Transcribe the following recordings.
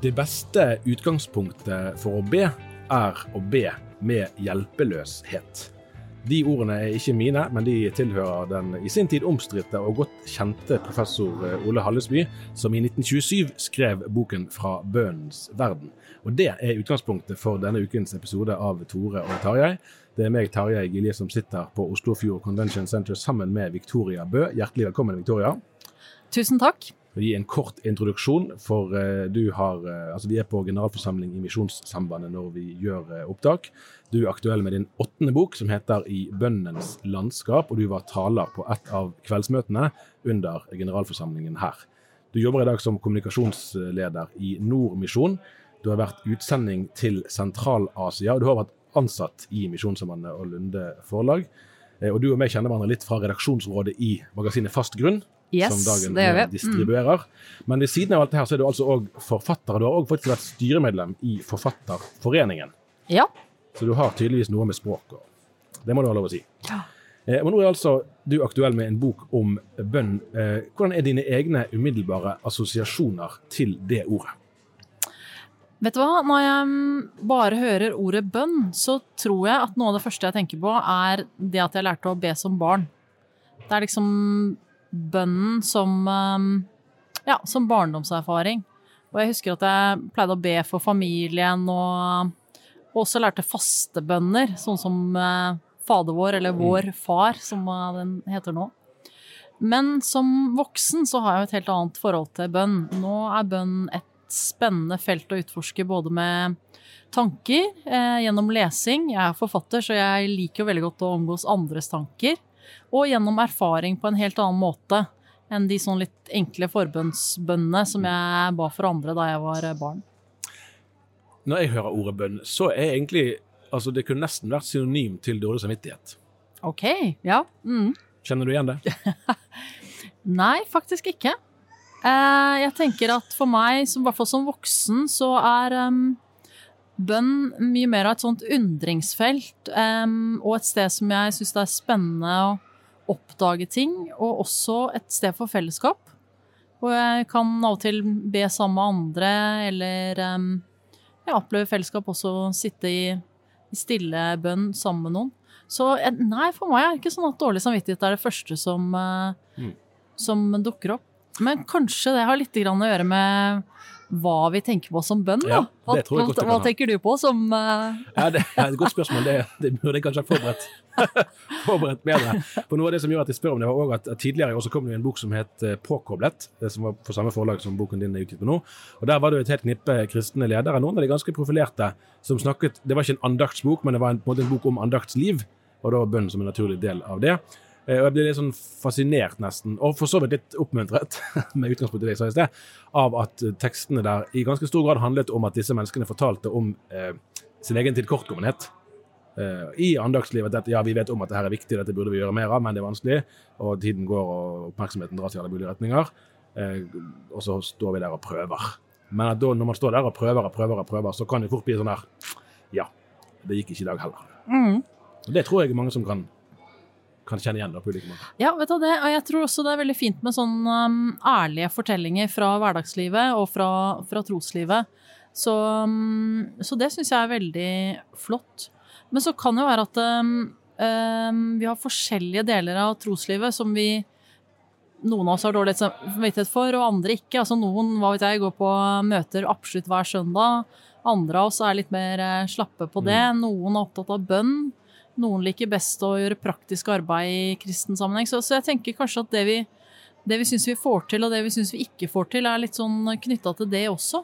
Det beste utgangspunktet for å be er å be med hjelpeløshet. De ordene er ikke mine, men de tilhører den i sin tid omstridte og godt kjente professor eh, Ole Hallesby, som i 1927 skrev boken 'Fra bønnens verden'. Og Det er utgangspunktet for denne ukens episode av Tore og Tarjei. Det er meg, Tarjei Gilje, som sitter på Oslofjord Convention Center sammen med Victoria Bø. Hjertelig velkommen, Victoria. Tusen takk. Gi en kort introduksjon, for uh, du har uh, Altså, vi er på generalforsamling i Misjonssambandet når vi gjør uh, opptak. Du er aktuell med din åttende bok, som heter I bønnens landskap, og du var taler på et av kveldsmøtene under generalforsamlingen her. Du jobber i dag som kommunikasjonsleder i Nordmisjon. Du har vært utsending til Sentral-Asia, og du har vært ansatt i Misjonssambandet og Lunde Forlag. Og du og meg kjenner hverandre litt fra redaksjonsrådet i magasinet Fast grunn, Yes, som dagen det gjør vi. Mm. distribuerer. Men ved siden av alt det her så er du altså òg forfatter. Du har òg faktisk vært styremedlem i Forfatterforeningen. Ja. Så du har tydeligvis noe med språk å Det må du ha lov å si. Ja. Eh, men nå er altså du aktuell med en bok om bønn. Eh, hvordan er dine egne umiddelbare assosiasjoner til det ordet? Vet du hva, når jeg mm, bare hører ordet bønn, så tror jeg at noe av det første jeg tenker på, er det at jeg lærte å be som barn. Det er liksom bønnen som um, ja, som barndomserfaring. Og jeg husker at jeg pleide å be for familien, og og også lærte faste bønner, sånn som eh, Fader vår, eller Vår Far, som eh, den heter nå. Men som voksen så har jeg jo et helt annet forhold til bønn. Nå er bønn et spennende felt å utforske både med tanker, eh, gjennom lesing. Jeg er forfatter, så jeg liker jo veldig godt å omgås andres tanker. Og gjennom erfaring på en helt annen måte enn de sånn litt enkle forbønnsbønnene som jeg ba for andre da jeg var barn. Når jeg hører ordet bønn, så er egentlig altså Det kunne nesten vært synonym til dårlig samvittighet. OK. Ja. Mm. Kjenner du igjen det? Nei, faktisk ikke. Eh, jeg tenker at for meg, i hvert fall som voksen, så er um, bønn mye mer av et sånt undringsfelt. Um, og et sted som jeg syns det er spennende å oppdage ting. Og også et sted for fellesskap. Og jeg kan av og til be sammen med andre, eller um, jeg opplever fellesskap også å sitte i, i stille bønn sammen med noen. Så nei, for meg er det ikke sånn at dårlig samvittighet er det første som, uh, Mm. som dukker opp. Men kanskje det har litt grann å gjøre med hva vi tenker på som bønn, da. Ja, Hva, godt det hva tenker du på som uh, Ja, Det er et godt spørsmål. Det, det burde jeg kanskje ha forberedt, forberedt bedre. For Noe av det som gjør at jeg spør om det, var også at, tidligere også kom det en bok som het eh, Påkoblet, eh, som var på samme forlag som boken din er utgitt på nå. Og Der var det jo et helt knippe kristne ledere, noen av de ganske profilerte, som snakket Det var ikke en andaktsbok, men det var en, en bok om andaktsliv, og da var bønn som en naturlig del av det. Eh, Og jeg ble litt sånn fascinert, nesten, og for så vidt litt oppmuntret, med utgangspunkt i det jeg sa i sted, av at eh, tekstene der i ganske stor grad handlet om at disse menneskene fortalte om eh, sin egen tilkortkommenhet. Eh, I andagslivet at ja, vi vet om at dette er viktig, dette burde vi gjøre mer av, men det er vanskelig, og tiden går og oppmerksomheten dras i alle mulige retninger. Eh, og så står vi der og prøver. Men da, når man står der og prøver og prøver, og prøver, så kan det fort bli sånn der Ja, det gikk ikke i dag heller. Mm. Og det tror jeg er mange som kan, kan kjenne igjen. på ulike måter. Ja, vet du det, og jeg tror også det er veldig fint med sånn um, ærlige fortellinger fra hverdagslivet og fra, fra troslivet. Så, um, så det syns jeg er veldig flott. Men så kan det jo være at um, um, vi har forskjellige deler av troslivet som vi noen av oss har dårlig samvittighet for, og andre ikke. Altså Noen hva vet jeg, går på møter absolutt hver søndag. Andre av oss er litt mer eh, slappe på det. Noen er opptatt av bønn. Noen liker best å gjøre praktisk arbeid i kristen sammenheng. Så, så jeg tenker kanskje at det vi, det vi syns vi får til, og det vi syns vi ikke får til, er litt sånn knytta til det også.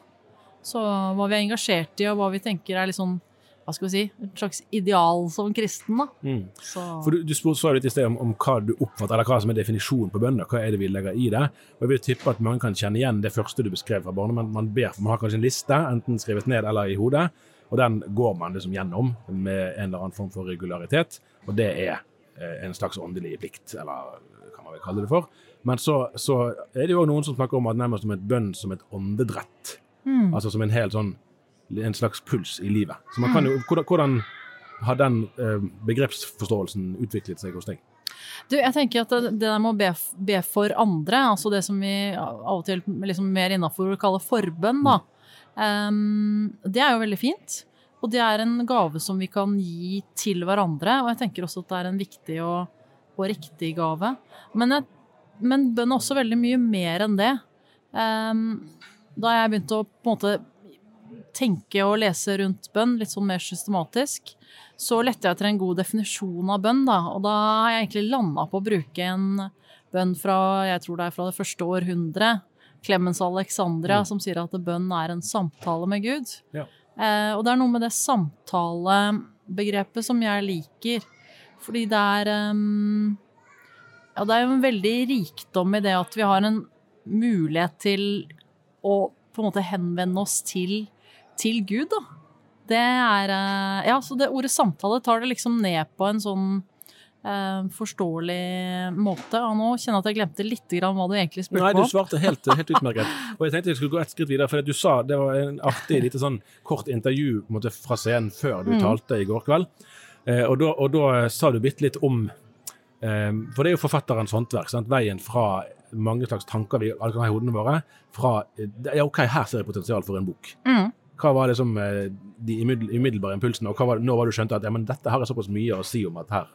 Så hva vi er engasjert i, og hva vi tenker er litt sånn hva skal vi si, et slags ideal som kristen. da. Så, For du, du spurte litt i sted om, om hva du oppfatter, eller hva som er definisjonen på bønn. Hva er det vi legger i det? Og jeg vil tippe at mange kan kjenne igjen det første du beskrev fra barnet. men man, ber, man har kanskje en liste, enten skrevet ned eller i hodet, og den går man liksom gjennom med en eller annen form for regularitet. Og det er eh, en slags åndelig plikt, eller hva man vil kalle det for. Men så, så er det jo noen som snakker om at nærmest som et bønn som et åndedrett. Altså som en hel sånn en slags puls i livet. Så man kan jo, hvordan, hvordan har den eh, begrepsforståelsen utviklet seg hos deg? Du, jeg tenker at det, der med å be, be for andre, altså det som vi av og til liksom mer innafor kaller forbønn, da, ehm, det er jo veldig fint. Og det er en gave som vi kan gi til hverandre, og jeg tenker også at det er en viktig og, og riktig gave. Men, jeg, men bønn er også veldig mye mer enn det. Ehm, da jeg begynte å på en måte tenke og lese rundt bønn litt sånn mer systematisk, så lette jeg etter en god definisjon av bønn, da. Og da har jeg egentlig landa på å bruke en bønn fra jeg tror det er fra det første århundre. Clemens Alexandria, som sier at bønn er en samtale med Gud. Ja. Eh, og det er noe med det samtalebegrepet som jeg liker. Fordi det er um, Ja, det er jo en veldig rikdom i det at vi har en mulighet til å på en måte henvende oss til, til Gud, da. Det er eh, Ja, så det ordet samtale tar det liksom ned på en sånn forståelig måte. Og nå kjenner jeg at jeg glemte litt grann hva du egentlig spurte Nei, du svarte helt, helt utmerket. Og jeg tenkte jeg skulle gå et skritt videre, for du sa det var en artig lite sånn kort intervju på måte, fra scenen før du talte i går kveld. Eh, og, da, og da sa du bitte litt om eh, For det er jo forfatterens håndverk. Sant? Veien fra mange slags tanker vi alle kan ha i hodene våre, fra eh, Ja, OK, her ser jeg potensial for en bok. Mm. Hva var eh, de umiddelbare impulsene, og var, når var du skjønte at ja, men dette har jeg såpass mye å si om at her,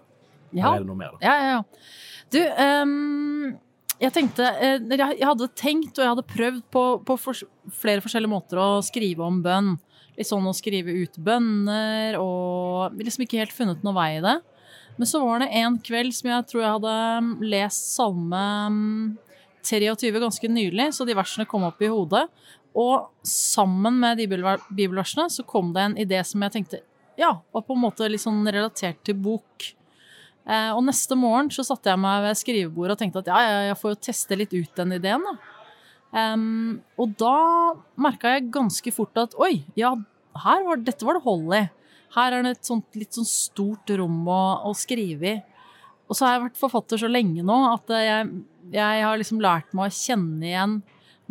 Ja. Eller er det noe mer? Da. Ja, ja, ja. Du, um, jeg tenkte eh, Jeg hadde tenkt, og jeg hadde prøvd på, på for, flere forskjellige måter å skrive om bønn. Litt sånn å skrive ut bønner, og liksom ikke helt funnet noe vei i det. Men så var det en kveld som jeg tror jeg hadde mm, lest salme mm, 23 ganske nylig, så de versene kom opp i hodet. Og sammen med de bibelversene så kom det en idé som jeg tenkte ja, var på en måte litt sånn relatert til bok. Eh, og neste morgen så satte jeg meg ved skrivebordet og tenkte at ja, jeg får jo teste litt ut den ideen, da. Um, og da merka jeg ganske fort at oi, ja, var, dette var det hold i. Her er det et sånt litt sånn stort rom å, å skrive i. Og så har jeg vært forfatter så lenge nå at jeg, jeg har liksom lært meg å kjenne igjen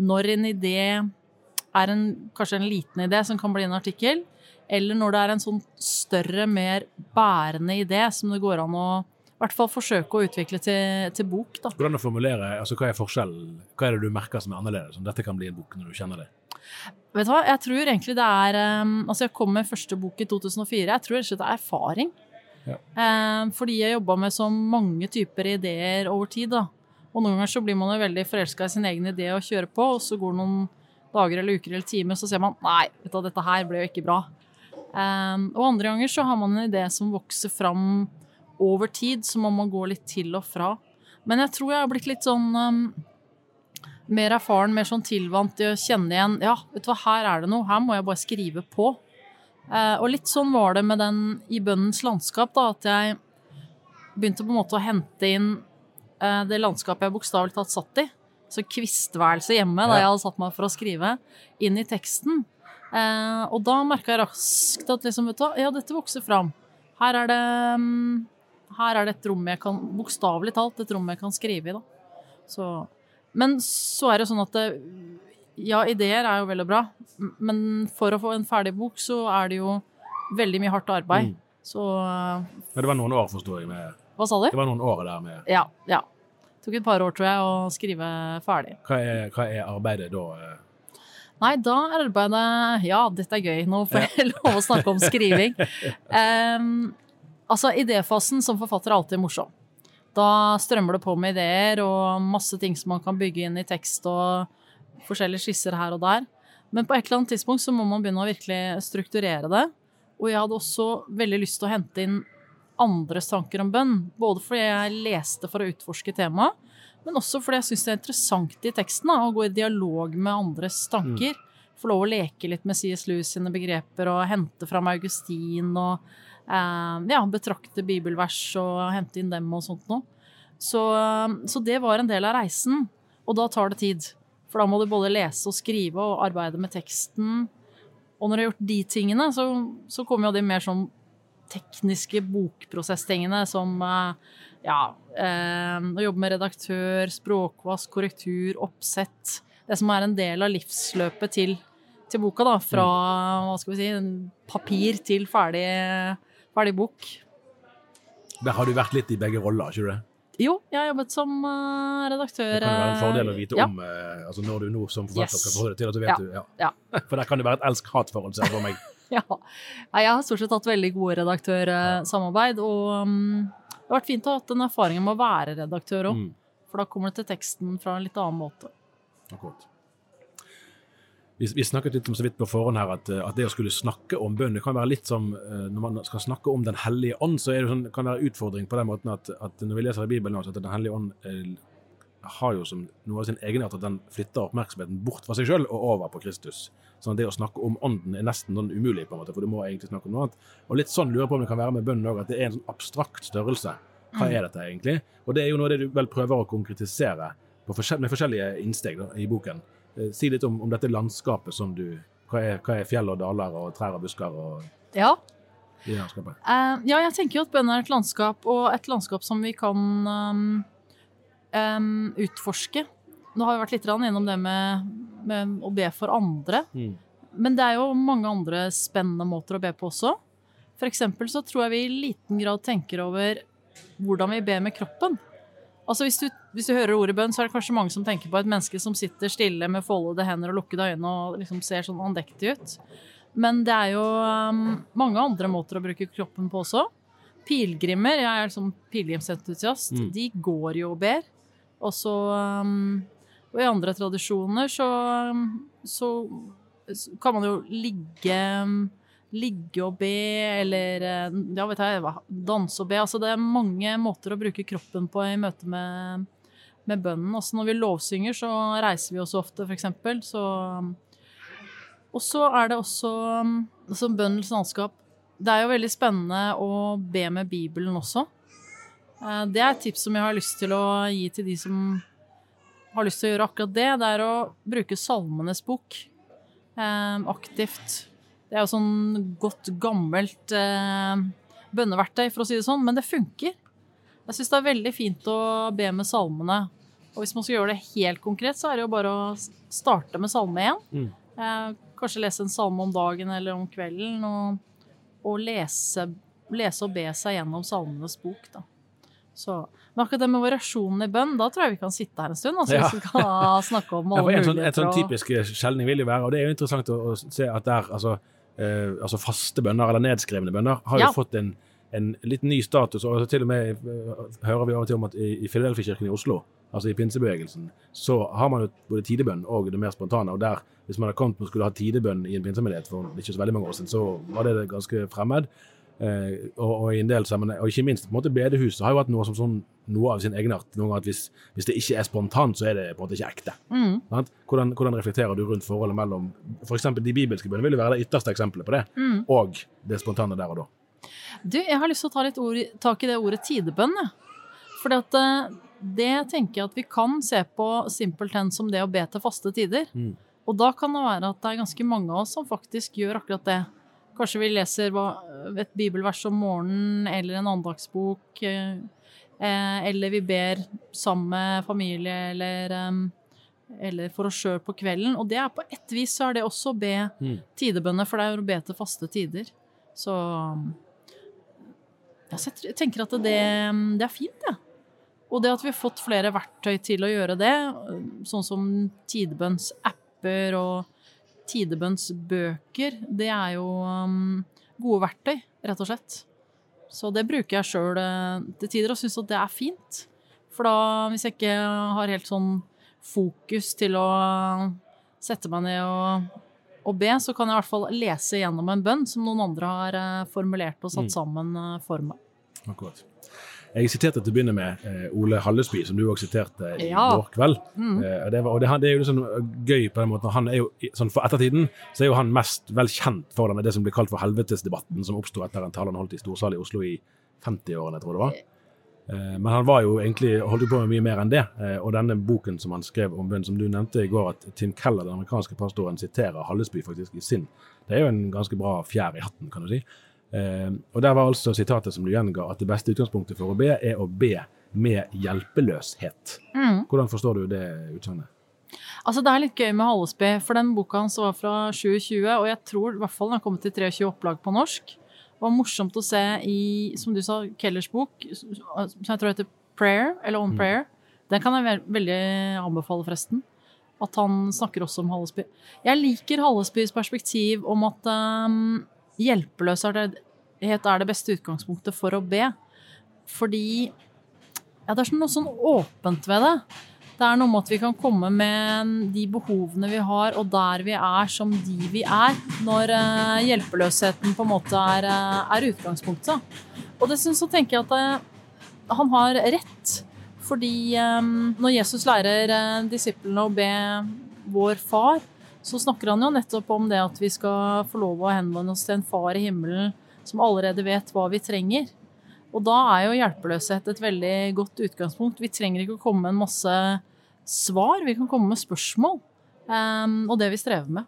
når en idé er en, kanskje en liten idé som kan bli en artikkel, eller når det er en sånn større, mer bærende idé som det går an å i hvert fall forsøke å utvikle til, til bok. da. Hvordan å formulere, altså Hva er forskjellen? Hva er det du merker som er annerledes? Om dette kan bli en bok når du kjenner det? Vet du hva, jeg tror egentlig det er um, Altså, jeg kom med første bok i 2004. Jeg tror rett og slett det er erfaring. Ja. Um, fordi jeg jobba med så mange typer ideer over tid, da. Og noen ganger så blir man jo veldig forelska i sin egen idé å kjøre på, og så går det noen dager eller uker eller timer, så ser man nei, vet du, dette her ble jo ikke bra. Um, og andre ganger så har man en idé som vokser fram over tid, så må man gå litt til og fra. Men jeg tror jeg har blitt litt sånn um, mer erfaren, mer sånn tilvant til å kjenne igjen Ja, vet du hva, her er det noe. Her må jeg bare skrive på. Uh, og litt sånn var det med den i bønnens landskap, da, at jeg begynte på en måte å hente inn uh, det landskapet jeg bokstavelig talt satt i. Så kvistværelse hjemme, Ja. jeg hadde satt meg for å skrive, inn i teksten. Eh, og da merka jeg raskt at liksom, vet du, ja, dette vokser fram. Her er det mm, her er det et rom jeg kan Bokstavelig talt et rom jeg kan skrive i, da. Så, men så er det sånn at det, Ja, ideer er jo vel og bra, men for å få en ferdig bok, så er det jo veldig mye hardt arbeid. Mm. Så eh, Men det var noen år, forstår jeg. Med, Hva sa du? det var noen år der med Ja. ja. Tok et par år, tror jeg, å skrive ferdig. Hva er, hva er arbeidet da? Nei, da er arbeidet Ja, dette er gøy. Nå får jeg lov å snakke om skriving. Um, altså, idéfasen som forfatter er alltid morsom. Da strømmer det på med ideer og masse ting som man kan bygge inn i tekst og forskjellige skisser her og der. Men på et eller annet tidspunkt så må man begynne å virkelig strukturere det. Og jeg hadde også veldig lyst til å hente inn andres tanker om bønn. Både fordi jeg leste for å utforske temaet, men også fordi jeg syns det er interessant i teksten da, å gå i dialog med andres tanker. Få lov å leke litt med C.S. Lewis sine begreper og hente fram Augustin og eh, ja, betrakte bibelvers og hente inn dem og sånt noe. Så, så det var en del av reisen, og da tar det tid. For da må du både lese og skrive og arbeide med teksten. Og når du har gjort de tingene, så, så kommer jo de mer sånn tekniske bokprosesstingene som eh, ja, eh, å jobbe med redaktør, språkvask, korrektur, oppsett. Det som er en del av livsløpet til, til boka, da. Fra hva skal vi si, papir til ferdig, ferdig bok. Der har du vært litt i begge roller, ikke du det? Jo, jeg har jobbet som uh, redaktør. Det kan jo være en fordel å eh, vite ja. om uh, altså når du nå som forfatter Yes. skal forholde deg til at du vet Ja. du ja. Ja. For der kan det være et elsk-hat-forhold, ser jeg for meg. Ja. Jeg har stort sett hatt veldig gode redaktørsamarbeid, og um, har vært fint å ha hatt den erfaringen med å være redaktør òg. Mm. For da kommer det til teksten fra en litt annen måte. Akkurat. Vi, vi snakket litt om så vidt på forhånd her at, eh, at det å skulle snakke om bønn det kan være litt som eh, når man skal snakke om Den hellige ånd, så er det sånn, kan det være utfordring på den måten at, at når vi leser i Bibelen at Den hellige ånd eh, har jo som noe av sin egenart at den flytter oppmerksomheten bort fra seg sjøl og over på Kristus. Sånn at det å snakke om ånden er nesten sånn umulig, på en måte, for du må egentlig snakke om noe annet. Og litt sånn lurer jeg på om det kan være med bønnen òg, at det er en sånn abstrakt størrelse. Hva er dette egentlig? Og det er jo noe av det du vel prøver å konkretisere på forskjell med forskjellige innsteg da, i boken. Eh, Si litt om, om dette landskapet som du hva er, hva er fjell og daler og trær og busker og Ja, i landskapet? Eh, ja, jeg tenker jo at bønn er et landskap, og et landskap som vi kan um, um, utforske. Nå har vi vært litt gjennom det med, med å be for andre. Mm. Men det er jo mange andre spennende måter å be på også. For eksempel så tror jeg vi i liten grad tenker over hvordan vi ber med kroppen. Altså hvis du, hvis du hører ordet bønn, så er det kanskje mange som tenker på et menneske som sitter stille med foldede hender og lukkede øyne og liksom ser sånn andektig ut. Men det er jo um, mange andre måter å bruke kroppen på også. Pilegrimer, jeg er liksom pilegrimsentusiast, Mm. de går jo og ber. Og så um, i andre tradisjoner så, um, så, kan man jo ligge um, Ligge og be, eller eh, ja, vet jeg, danse og be. Altså det er mange måter å bruke kroppen på i møte med, med bønnen. Også når vi lovsynger, så reiser vi oss ofte, eksempel. Så um, og så er det også som bønnens landskap Det er jo veldig spennende å be med Bibelen også. Eh, Det er et tips som jeg har lyst til å gi til de som har lyst til å gjøre akkurat det. Det er å bruke Salmenes bok eh, aktivt. Det er jo sånn godt, gammelt eh, bønneverktøy, for å si det sånn, men det funker. Jeg syns det er veldig fint å be med salmene. Og hvis man skal gjøre det helt konkret, så er det jo bare å starte med salme én. Mm. Kanskje lese en salme om dagen eller om kvelden, og, og lese, lese og be seg gjennom salmenes bok, da. Så, men akkurat det med variasjonen i bønn, da tror jeg vi kan sitte her en stund. Altså, Ja. hvis vi kan snakke om Ja, alle ja, en sånn, et sånn typisk skjelning vil jo være, og det er jo interessant å, å se at der, altså, eh, altså faste bønner, eller nedskrevne bønner, har jo fått en, en litt ny status, og til og med eh, hører vi av og til om at i, i Filadelfia-kirken i Oslo, altså i pinsebevegelsen, så har man jo både tidebønn og det mer spontane, og der, hvis man hadde kommet og skulle ha tidebønn i en pinsemenighet for ikke så veldig mange år siden, så var det ganske fremmed. Eh, og, og i en del sammenheng, og ikke minst på en måte bedehuset har jo hatt noe som sånn, noe av sin egenart. Ganger at hvis, hvis det ikke er spontant, så er det på en måte ikke ekte. Mm. Hvordan, hvordan reflekterer du rundt forholdet mellom f.eks. de bibelske bønnene vil jo være det ytterste eksempelet på det, Mm. og det spontane der og da. Du, jeg har lyst til å ta litt ord, tak i det ordet tidebønn, at eh, det tenker jeg at vi kan se på simpelthen som det å be til faste tider. Mm. Og da kan det være at det er ganske mange av oss som faktisk gjør akkurat det. Kanskje vi leser et bibelvers om morgenen, eller en andagsbok, eh, eh, eller vi ber sammen med familie, eller, eller for oss sjøl på kvelden. Og det er på ett vis så er det også å be Mm. tidebønner, for det er jo å be til faste tider. Så jeg tenker at det, det er fint, jeg. Ja. Og det at vi har fått flere verktøy til å gjøre det, sånn som tidebønnsapper og tidebønnsbøker, det er jo um, gode verktøy, rett og slett. Så det bruker jeg sjøl til tider og syns at det er fint. For da, hvis jeg ikke har helt sånn fokus til å sette meg ned og, og be, så kan jeg i hvert fall lese gjennom en bønn som noen andre har eh, formulert og satt Mm. sammen eh, for meg. Akkurat. Jeg siterte til å begynne med eh, Ole Hallesby, som du òg siterte i Ja. går kveld. Mm. Eh, det, var, og det, det er jo liksom gøy på den måten. Han er jo, sånn For ettertiden så er jo han mest vel kjent for denne, det som blir kalt for helvetesdebatten, som oppsto etter en tale han holdt i storsal i Oslo i 50-årene, tror jeg det var. Eh, Men han var jo egentlig holdt på med mye mer enn det. Eh, Og denne boken som han skrev om bønn, som du nevnte i går, at Tim Keller, den amerikanske pastoren, siterer Hallesby faktisk i sin. Det er jo en ganske bra fjær i hatten, kan du si. Eh, Og der var altså sitatet som du gjenga, at det beste utgangspunktet for å be, er å be med hjelpeløshet. Mm. Hvordan forstår du det utsagnet? Altså, det er litt gøy med Hallesby, for den boka hans var fra 2020, og jeg tror i hvert fall den har kommet til 23 opplag på norsk. Det var morsomt å se i, som du sa, Kellers bok, som jeg tror heter Prayer, eller On Mm. Prayer. Den kan jeg veldig anbefale, forresten. At han snakker også om Hallesby. Jeg liker Hallesbys perspektiv om at um, hjelpeløshet er det beste utgangspunktet for å be. Fordi ja, det er noe sånn åpent ved det. Det er noe med at vi kan komme med de behovene vi har, og der vi er som de vi er, når eh, hjelpeløsheten på en måte er, eh, er utgangspunktet. Og det så tenker jeg at det, han har rett. Fordi um, når Jesus lærer eh, disiplene å be vår far, så snakker han jo nettopp om det at vi skal få lov å henvende oss til en far i himmelen som allerede vet hva vi trenger. Og da er jo hjelpeløshet et veldig godt utgangspunkt. Vi trenger ikke å komme med en masse svar, vi kan komme med spørsmål. Um, og det vi strever med.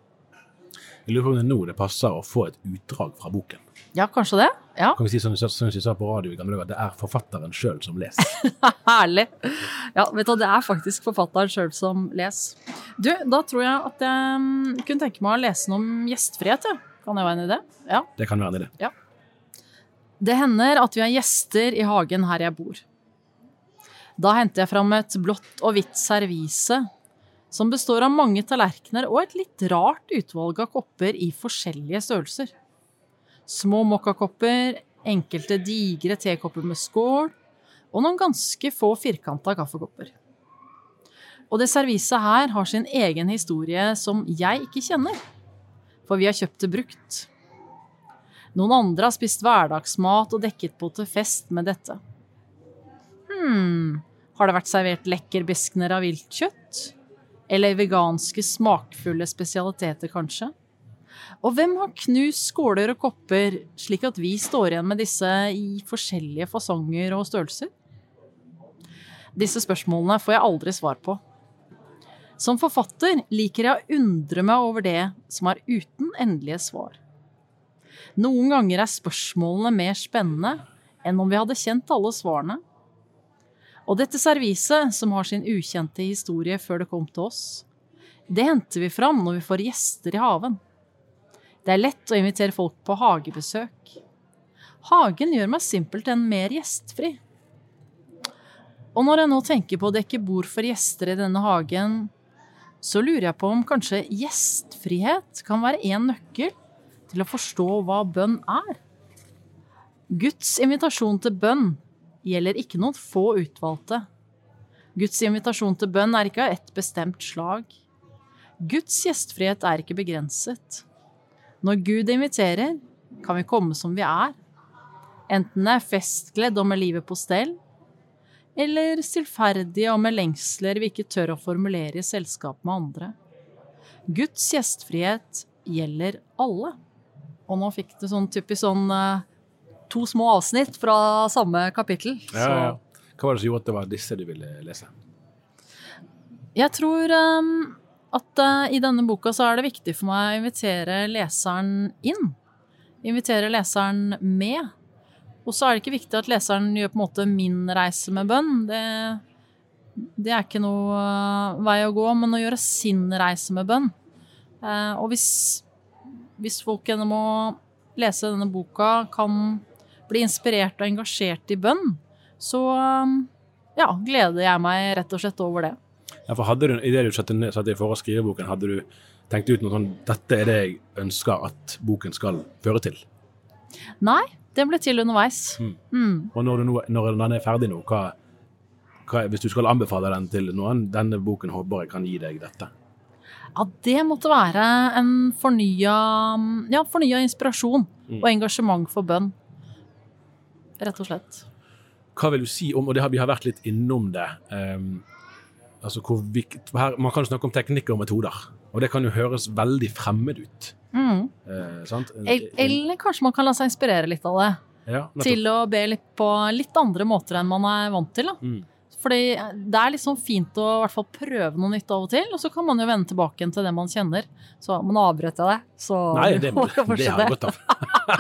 Jeg lurer på om det er nå det passer å få et utdrag fra boken. Ja, kanskje det? Ja, Kan vi si som vi sa på radio i gamle dager, det er forfatteren sjøl som leser. herlig. Ja, vet du, det er faktisk forfatteren sjøl som leser. Du, da tror jeg at jeg mm, kunne tenke meg å lese noe om gjestfrihet, ja. Kan det være en idé? Ja. Det kan være en idé. Ja. Det hender at vi har gjester i hagen her jeg bor. Da henter jeg fram et blått og hvitt servise, som består av mange tallerkener og et litt rart utvalg av kopper i forskjellige størrelser. Små mokkakopper, enkelte digre tekopper med skål, og noen ganske få firkanta kaffekopper. Og det serviset her har sin egen historie som jeg ikke kjenner, for vi har kjøpt det brukt. Noen andre har spist hverdagsmat og dekket på til fest med dette. Hm, har det vært servert lekker beskner av viltkjøtt? Eller veganske smakfulle spesialiteter, kanskje? Og hvem har knust skåler og kopper, slik at vi står igjen med disse i forskjellige fasonger og størrelser? Disse spørsmålene får jeg aldri svar på. Som forfatter liker jeg å undre meg over det som er uten endelige svar. Noen ganger er spørsmålene mer spennende enn om vi hadde kjent alle svarene. Og dette serviset, som har sin ukjente historie før det kom til oss, det henter vi fram når vi får gjester i haven. Det er lett å invitere folk på hagebesøk. Hagen gjør meg simpelthen mer gjestfri. Og når jeg nå tenker på å dekke bord for gjester i denne hagen, så lurer jeg på om kanskje gjestfrihet kan være en nøkkel til å forstå hva bønn er. Guds invitasjon til bønn gjelder ikke noen få utvalgte. Guds invitasjon til bønn er ikke av ett bestemt slag. Guds gjestfrihet er ikke begrenset. Når Gud inviterer, kan vi komme som vi er, enten det er festgledd og med livet på stell, eller stillferdige og med lengsler vi ikke tør å formulere i selskap med andre. Guds gjestfrihet gjelder alle. Og nå fikk du sånn typisk sånn eh, to små avsnitt fra samme kapittel. Ja, ja. Hva var det som gjorde at det var disse du ville lese? Jeg tror um, at uh, i denne boka så er det viktig for meg å invitere leseren inn. Invitere leseren med. Og så er det ikke viktig at leseren gjør på en måte min reise med bønn. Det, det er ikke noe eh, vei å gå, men å gjøre sin reise med bønn. Uh, og hvis, hvis folk gjennom å lese denne boka kan bli inspirert og engasjert i bønn, så eh, ja, gleder jeg meg rett og slett over det. Ja, for hadde du, I det du satte ned- satte i for å skrive boken, hadde du tenkt ut noe sånn Dette er det jeg ønsker at boken skal føre til. Nei, det ble til underveis. Mm. Mm. Og når, du nå, når den er ferdig nå, hva, hva, hvis du skal anbefale den til noen, denne boken håper jeg kan gi deg dette. Ja, det måtte være en fornya, ja, fornya inspirasjon og engasjement for bønn. Rett og slett. Hva vil du si om, og det har, vi har vært litt innom det, Um, altså hvor vikt, her, man kan snakke om teknikker og metoder, og det kan jo høres veldig fremmed ut. Mm. Eh, sant? Eller kanskje man kan la seg inspirere litt av det. ja. Til å be litt på litt andre måter enn man er vant til. Da. Mm. Fordi det er liksom fint å i hvert fall prøve noe nytt av og til, og så kan man jo vende tilbake til det man kjenner. Så men avbrøt jeg det, så Nei, det, det, har jeg godt av.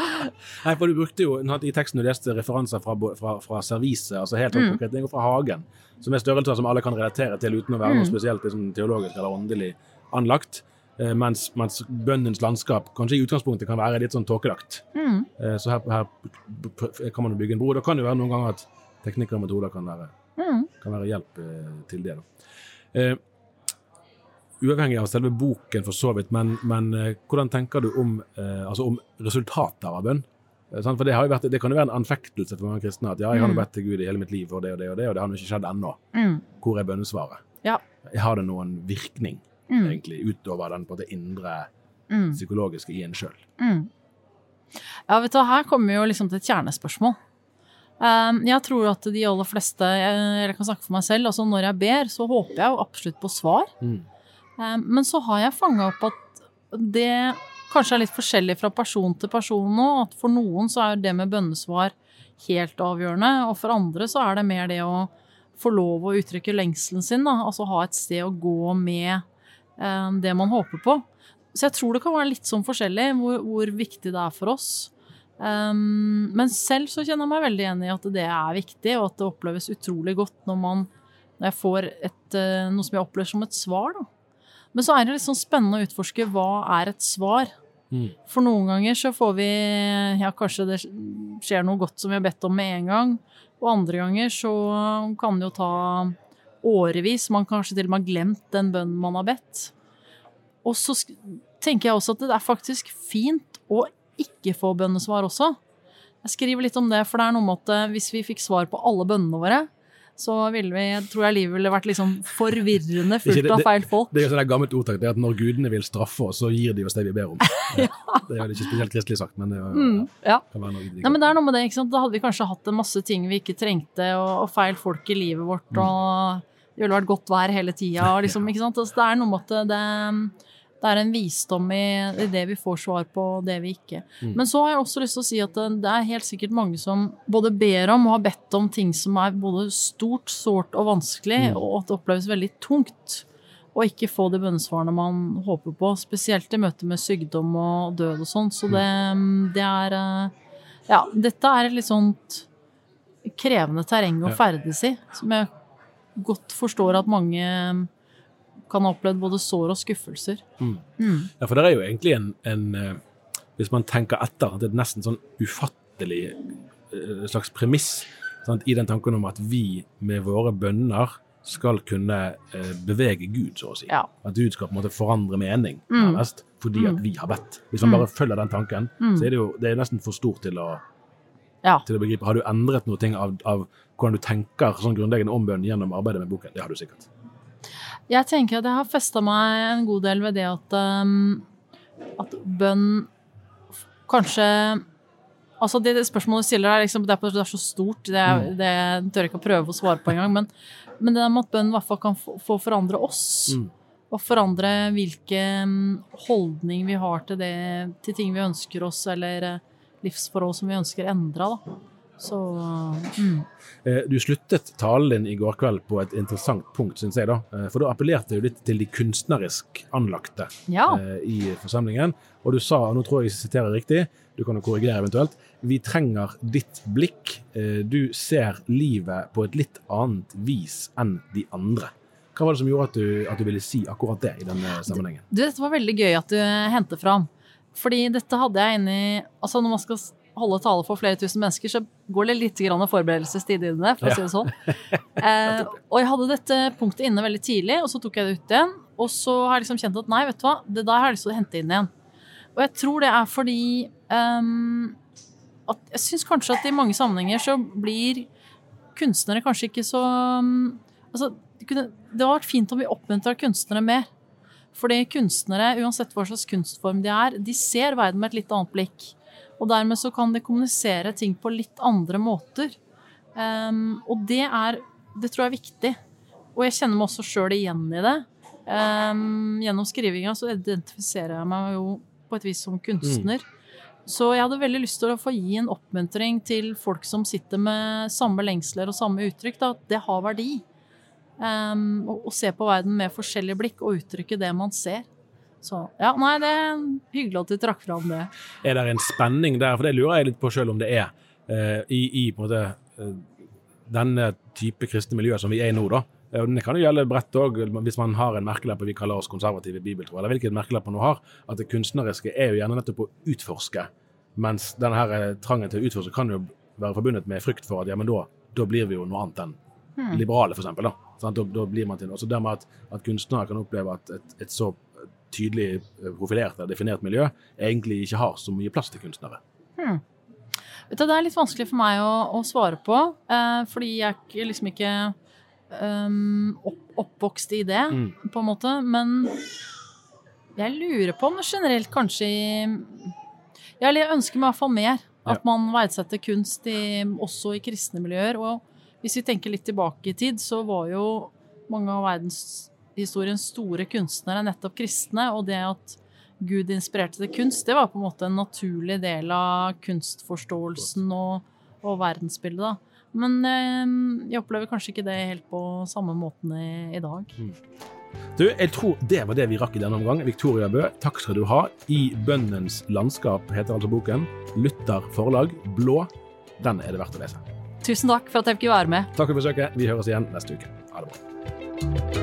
Nei, for du brukte jo i teksten du leste referanser fra, fra, fra serviset, altså helt Mm. sånn konkret, og fra hagen, som er størrelser som alle kan relatere til uten å være noe Mm. spesielt liksom, teologisk eller åndelig anlagt. Eh, mens, mens bøndens landskap kanskje i utgangspunktet kan være litt sånn tåkelagt. Mm. Eh, så her, her kan man jo bygge en bro. Da kan jo være noen ganger at teknikker og metoder kan være, Mm. kan være hjelp eh, til det. Da. Eh, uavhengig av selve boken, for så vidt, men, men eh, hvordan tenker du om, altså om resultatet av bønn? For det, har jo vært, det kan jo være en anfektelse for mange kristne at ja, jeg har nå Mm. bedt til Gud i hele mitt liv for det og det og det, og det har nå ikke skjedd ennå. Mm. Hvor er bønnesvaret? Ja. Har det noen virkning, Mm. egentlig, utover den på det indre Mm. psykologiske i en sjøl? Mm. Ja, vet du her kommer vi jo liksom til et kjernespørsmål. Um, jeg tror at de aller fleste, Eller jeg kan snakke for meg selv, altså når jeg ber, så håper jeg jo absolutt på svar. Mm. Um, men så har jeg fanga opp at det kanskje er litt forskjellig fra person til person nå. At for noen så er det med bønnesvar helt avgjørende, og for andre så er det mer det å få lov å uttrykke lengselen sin. Da. Altså ha et sted å gå med um, det man håper på. Så jeg tror det kan være litt sånn forskjellig hvor, hvor viktig det er for oss. Um, men selv så kjenner jeg meg veldig enig i at det er viktig, og at det oppleves utrolig godt når, man, når jeg får et, eh, noe som jeg opplever som et svar. Da. Men så er det litt sånn spennende å utforske hva er et svar. Mm. For noen ganger så får vi Ja, kanskje det skjer noe godt som vi har bedt om med en gang. Og andre ganger så kan det jo ta årevis. Man kanskje til og med har glemt den bønnen man har bedt. Og så tenker jeg også at det er faktisk fint å ikke få bønnesvar også. Jeg skriver litt om det, for det er noe med at eh, hvis vi fikk svar på alle bønnene våre, så ville vi, tror jeg livet ville vært liksom forvirrende fullt av feil folk. Det det, det er et gammelt ordtak det er at når gudene vil straffe oss, så gir de oss det vi ber om. Det er jo ikke spesielt kristelig sagt, men det er Mm, ja. kan være noe Nei, men det er noe med det, ikke sant? Da hadde vi kanskje hatt en masse ting vi ikke trengte, og, og feil folk i livet vårt, Mm. og det ville vært godt vær hele tida, liksom, ikke sant? Altså, det er noe med at det, det er en visdom i, i det vi får svar på, og det vi ikke. Mm. Men så har jeg også lyst til å si at det, det er helt sikkert mange som både ber om og har bedt om ting som er både stort, sårt og vanskelig, Mm. og at det oppleves veldig tungt. Og ikke få de bønnesvarene man håper på, spesielt i møte med sykdom og død og sånn. Så det, det er eh, Ja, dette er et litt sånt krevende terreng å ferdes i, som jeg godt forstår at mange kan ha opplevd både sår og skuffelser. Mm. Mm. Ja, for det er jo egentlig en, en eh, Hvis man tenker etter, det er nesten sånn ufattelig eh, slags premiss sant, i den tanken om at vi med våre bønner skal kunne eh, bevege Gud, så å si. Ja. At Gud skal på en måte forandre mening, Mm. nærmest, fordi at Mm. vi har bedt. Hvis man Mm. bare følger den tanken, Mm. så er det jo det er nesten for stort til å, Ja. til å begripe. Har du endret noe ting av, av hvordan du tenker sånn grunnleggende om bønn gjennom arbeidet med boken? Det har du sikkert. Jeg tenker at jeg har festa meg en god del ved det at, um, at bønn kanskje Altså det, det spørsmålet du stiller er, liksom, det, er så stort, det, er, Mm. det tør jeg ikke å prøve å svare på engang. Men, men det med at bønn i hvert fall kan få, få forandre oss. Mm. Og forandre hvilken holdning vi har til, det, til ting vi ønsker oss, eller eh, livsforhold som vi ønsker endra. Da. Så mm. Eh, Du sluttet talen din i går kveld på et interessant punkt, syns jeg. da. Eh, For da appellerte du litt til de kunstnerisk anlagte Ja. eh, i forsamlingen. Og du sa, og nå tror jeg jeg siterer riktig, du kan jo korrigere eventuelt, vi trenger ditt blikk. Eh, Du ser livet på et litt annet vis enn de andre. Hva var det som gjorde at du, at du ville si akkurat det i denne sammenhengen? Du, dette var veldig gøy at du henter fram. Fordi dette hadde jeg inni Altså, når man skal holde tale for flere tusen mennesker, så går det litt forberedelsestid i det, for å si det sånn. Eh, og jeg hadde dette punktet inne veldig tidlig, og så tok jeg det ut igjen. Og så har jeg liksom kjent at nei, vet du hva, det der har jeg lyst til å hente inn igjen. Og jeg tror det er fordi um, at jeg syns kanskje at i mange sammenhenger så blir kunstnere kanskje ikke så um, Altså, det, kunne, det har vært fint om vi oppmuntra kunstnere mer. Fordi kunstnere, uansett hva slags kunstform de er, de ser verden med et litt annet blikk. Og dermed så kan de kommunisere ting på litt andre måter. Um, og det er Det tror jeg er viktig. Og jeg kjenner meg også sjøl igjen i det. Um, gjennom skrivinga så identifiserer jeg meg jo på et vis som kunstner. Så jeg hadde veldig lyst til å få gi en oppmuntring til folk som sitter med samme lengsler og samme uttrykk, da, at det har verdi. Um, og, å se på verden med forskjellig blikk og uttrykke det man ser. Så ja, nei, det er hyggelig at du trakk fram det. Er det en spenning der? For det lurer jeg litt på sjøl om det er. eh, I, i på en måte eh, denne type kristne miljøer som vi er i nå, da. Eh, Det kan jo gjelde bredt òg, hvis man har en merkelapp vi kaller oss konservative bibeltro, eller hvilket merkelapp man nå har. At det kunstneriske er jo gjerne nettopp å utforske. Mens denne her trangen til å utforske kan jo være forbundet med frykt for at ja, men da, da blir vi jo noe annet enn liberale, for eksempel, da. Da, da blir man til noe. Så dermed at, at kunstnere kan oppleve at et, et så tydelig eh, profilert eller definert miljø egentlig ikke har så mye plass til kunstnere. Vet du, Det er litt vanskelig for meg å, å svare på, eh, fordi jeg er ikke- liksom ikke um, opp, oppvokst i det, på en måte. Men jeg lurer på om det generelt kanskje i Jeg ønsker meg i hvert fall mer. At Ja. man verdsetter kunst i, også i kristne miljøer. Og hvis vi tenker litt tilbake i tid, så var jo mange av verdenshistoriens store kunstnere nettopp kristne. Og det at Gud inspirerte til kunst, det var på en måte en naturlig del av kunstforståelsen og, og verdensbildet. da. Men eh, jeg opplever kanskje ikke det helt på samme måten i, i dag. Du, jeg tror det var det vi rakk i denne omgang. Victoria Bø, takk skal du ha. I bønnens landskap heter altså boken. Luther forlag, blå. Den er det verdt å lese. Tusen takk for at jeg fikk være med. Takk for besøket. Vi høres igjen neste uke. Ha det bra.